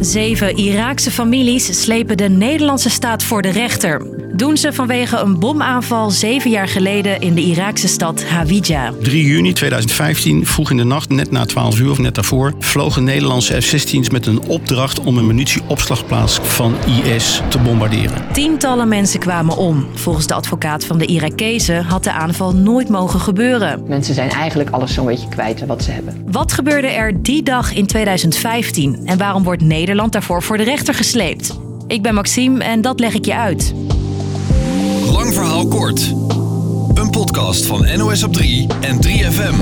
Zeven Iraakse families slepen de Nederlandse staat voor de rechter. Doen ze vanwege een bomaanval zeven jaar geleden in de Iraakse stad Hawija. 3 juni 2015, vroeg in de nacht, net na 12 uur of net daarvoor, vlogen Nederlandse F-16's met een opdracht om een munitieopslagplaats van IS te bombarderen. Tientallen mensen kwamen om. Volgens de advocaat van de Irakezen had de aanval nooit mogen gebeuren. Mensen zijn eigenlijk alles zo'n beetje kwijt wat ze hebben. Wat gebeurde er die dag in 2015 en waarom wordt Nederland daarvoor voor de rechter gesleept? Ik ben Maxime en dat leg ik je uit. Lang verhaal kort. Een podcast van NOS op 3 en 3FM.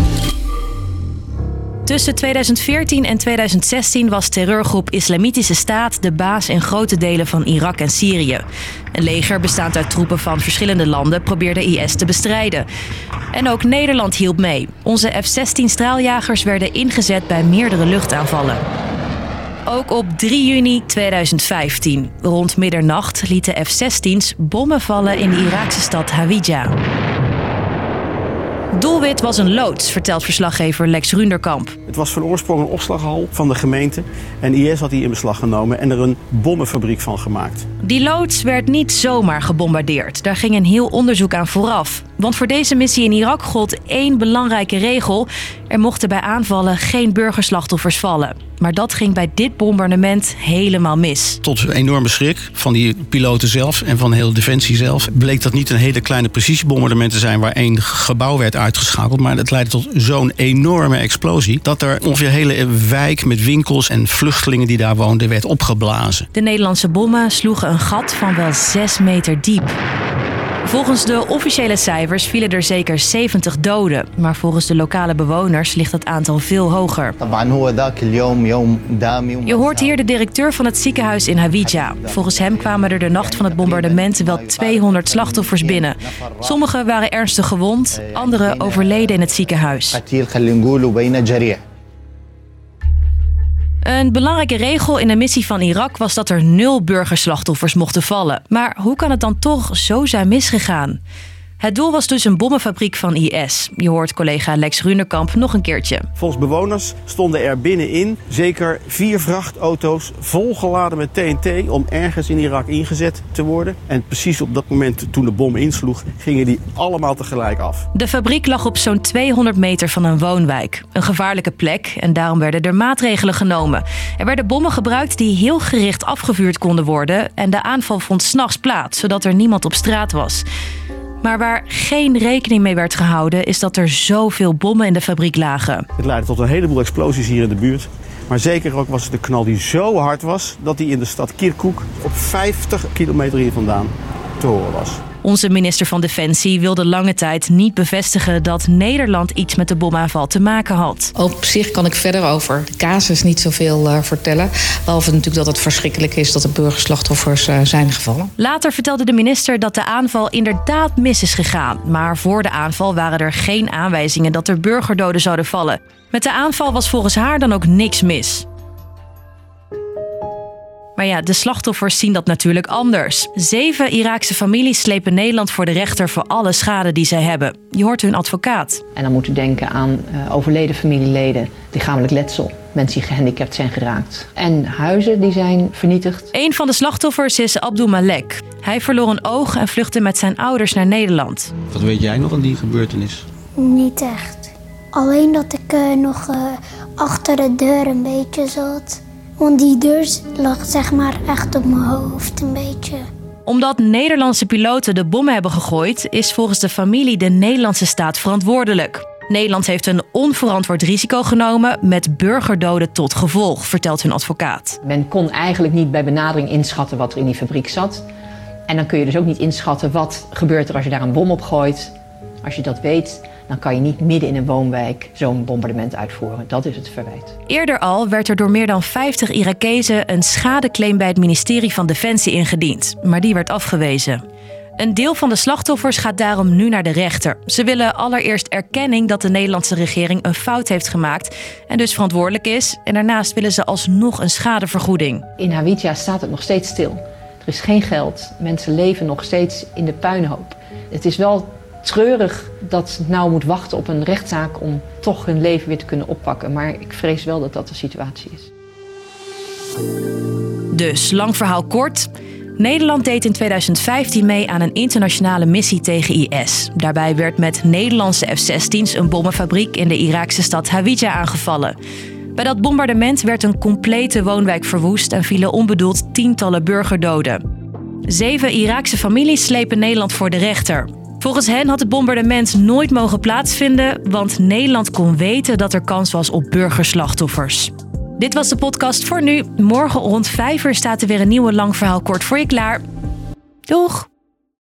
Tussen 2014 en 2016 was terreurgroep Islamitische Staat de baas in grote delen van Irak en Syrië. Een leger bestaand uit troepen van verschillende landen probeerde IS te bestrijden. En ook Nederland hielp mee. Onze F-16 straaljagers werden ingezet bij meerdere luchtaanvallen. Ook op 3 juni 2015, rond middernacht, lieten F-16's bommen vallen in de Iraakse stad Hawija. Doelwit was een loods, vertelt verslaggever Lex Runderkamp. Het was van oorsprong een opslaghal van de gemeente. En IS had die in beslag genomen en er een bommenfabriek van gemaakt. Die loods werd niet zomaar gebombardeerd. Daar ging een heel onderzoek aan vooraf. Want voor deze missie in Irak gold één belangrijke regel. Er mochten bij aanvallen geen burgerslachtoffers vallen. Maar dat ging bij dit bombardement helemaal mis. Tot enorme schrik van die piloten zelf en van heel Defensie zelf bleek dat niet een hele kleine precisiebombardement te zijn waar één gebouw werd uitgeschakeld. Maar het leidde tot zo'n enorme explosie dat er ongeveer een hele wijk met winkels en vluchtelingen die daar woonden werd opgeblazen. De Nederlandse bommen sloegen een gat van wel 6 meter diep. Volgens de officiële cijfers vielen er zeker 70 doden. Maar volgens de lokale bewoners ligt het aantal veel hoger. Je hoort hier de directeur van het ziekenhuis in Hawija. Volgens hem kwamen er de nacht van het bombardement wel 200 slachtoffers binnen. Sommigen waren ernstig gewond, anderen overleden in het ziekenhuis. Een belangrijke regel in de missie van Irak was dat er nul burgerslachtoffers mochten vallen. Maar hoe kan het dan toch zo zijn misgegaan? Het doel was dus een bommenfabriek van IS. Je hoort collega Lex Runerkamp nog een keertje. Volgens bewoners stonden er binnenin zeker vier vrachtauto's volgeladen met TNT om ergens in Irak ingezet te worden. En precies op dat moment toen de bom insloeg, gingen die allemaal tegelijk af. De fabriek lag op zo'n 200 meter van een woonwijk. Een gevaarlijke plek en daarom werden er maatregelen genomen. Er werden bommen gebruikt die heel gericht afgevuurd konden worden. En de aanval vond s'nachts plaats, zodat er niemand op straat was. Maar waar geen rekening mee werd gehouden, is dat er zoveel bommen in de fabriek lagen. Het leidde tot een heleboel explosies hier in de buurt. Maar zeker ook was het de knal die zo hard was dat die in de stad Kirkuk op 50 kilometer hier vandaan te horen was. Onze minister van Defensie wilde lange tijd niet bevestigen dat Nederland iets met de bomaanval te maken had. Op zich kan ik verder over de casus niet zoveel uh, vertellen. Behalve natuurlijk dat het verschrikkelijk is dat er burgerslachtoffers uh, zijn gevallen. Later vertelde de minister dat de aanval inderdaad mis is gegaan. Maar voor de aanval waren er geen aanwijzingen dat er burgerdoden zouden vallen. Met de aanval was volgens haar dan ook niks mis. Maar ja, de slachtoffers zien dat natuurlijk anders. Zeven Iraakse families slepen Nederland voor de rechter voor alle schade die zij hebben. Je hoort hun advocaat. En dan moet u denken aan uh, overleden familieleden, lichamelijk letsel, mensen die gehandicapt zijn geraakt. En huizen die zijn vernietigd. Een van de slachtoffers is Abdul Malek. Hij verloor een oog en vluchtte met zijn ouders naar Nederland. Wat weet jij nog van die gebeurtenis? Niet echt. Alleen dat ik uh, nog uh, achter de deur een beetje zat. Want die deur lag zeg maar echt op mijn hoofd een beetje. Omdat Nederlandse piloten de bommen hebben gegooid, is volgens de familie de Nederlandse staat verantwoordelijk. Nederland heeft een onverantwoord risico genomen met burgerdoden tot gevolg, vertelt hun advocaat. Men kon eigenlijk niet bij benadering inschatten wat er in die fabriek zat. En dan kun je dus ook niet inschatten wat gebeurt er als je daar een bom op gooit. Als je dat weet, dan kan je niet midden in een woonwijk zo'n bombardement uitvoeren. Dat is het verwijt. Eerder al werd er door meer dan 50 Irakezen een schadeclaim bij het ministerie van Defensie ingediend, maar die werd afgewezen. Een deel van de slachtoffers gaat daarom nu naar de rechter. Ze willen allereerst erkenning dat de Nederlandse regering een fout heeft gemaakt en dus verantwoordelijk is. En daarnaast willen ze alsnog een schadevergoeding. In Hawija staat het nog steeds stil. Er is geen geld. Mensen leven nog steeds in de puinhoop. Het is wel treurig dat ze nou moet wachten op een rechtszaak om toch hun leven weer te kunnen oppakken. Maar ik vrees wel dat dat de situatie is. Dus, lang verhaal kort. Nederland deed in 2015 mee aan een internationale missie tegen IS. Daarbij werd met Nederlandse F-16's een bommenfabriek in de Iraakse stad Hawija aangevallen. Bij dat bombardement werd een complete woonwijk verwoest en vielen onbedoeld tientallen burgerdoden. Zeven Iraakse families slepen Nederland voor de rechter. Volgens hen had het bombardement nooit mogen plaatsvinden, want Nederland kon weten dat er kans was op burgerslachtoffers. Dit was de podcast voor nu. Morgen rond 5 uur staat er weer een nieuwe lang verhaal kort voor je klaar. Doeg!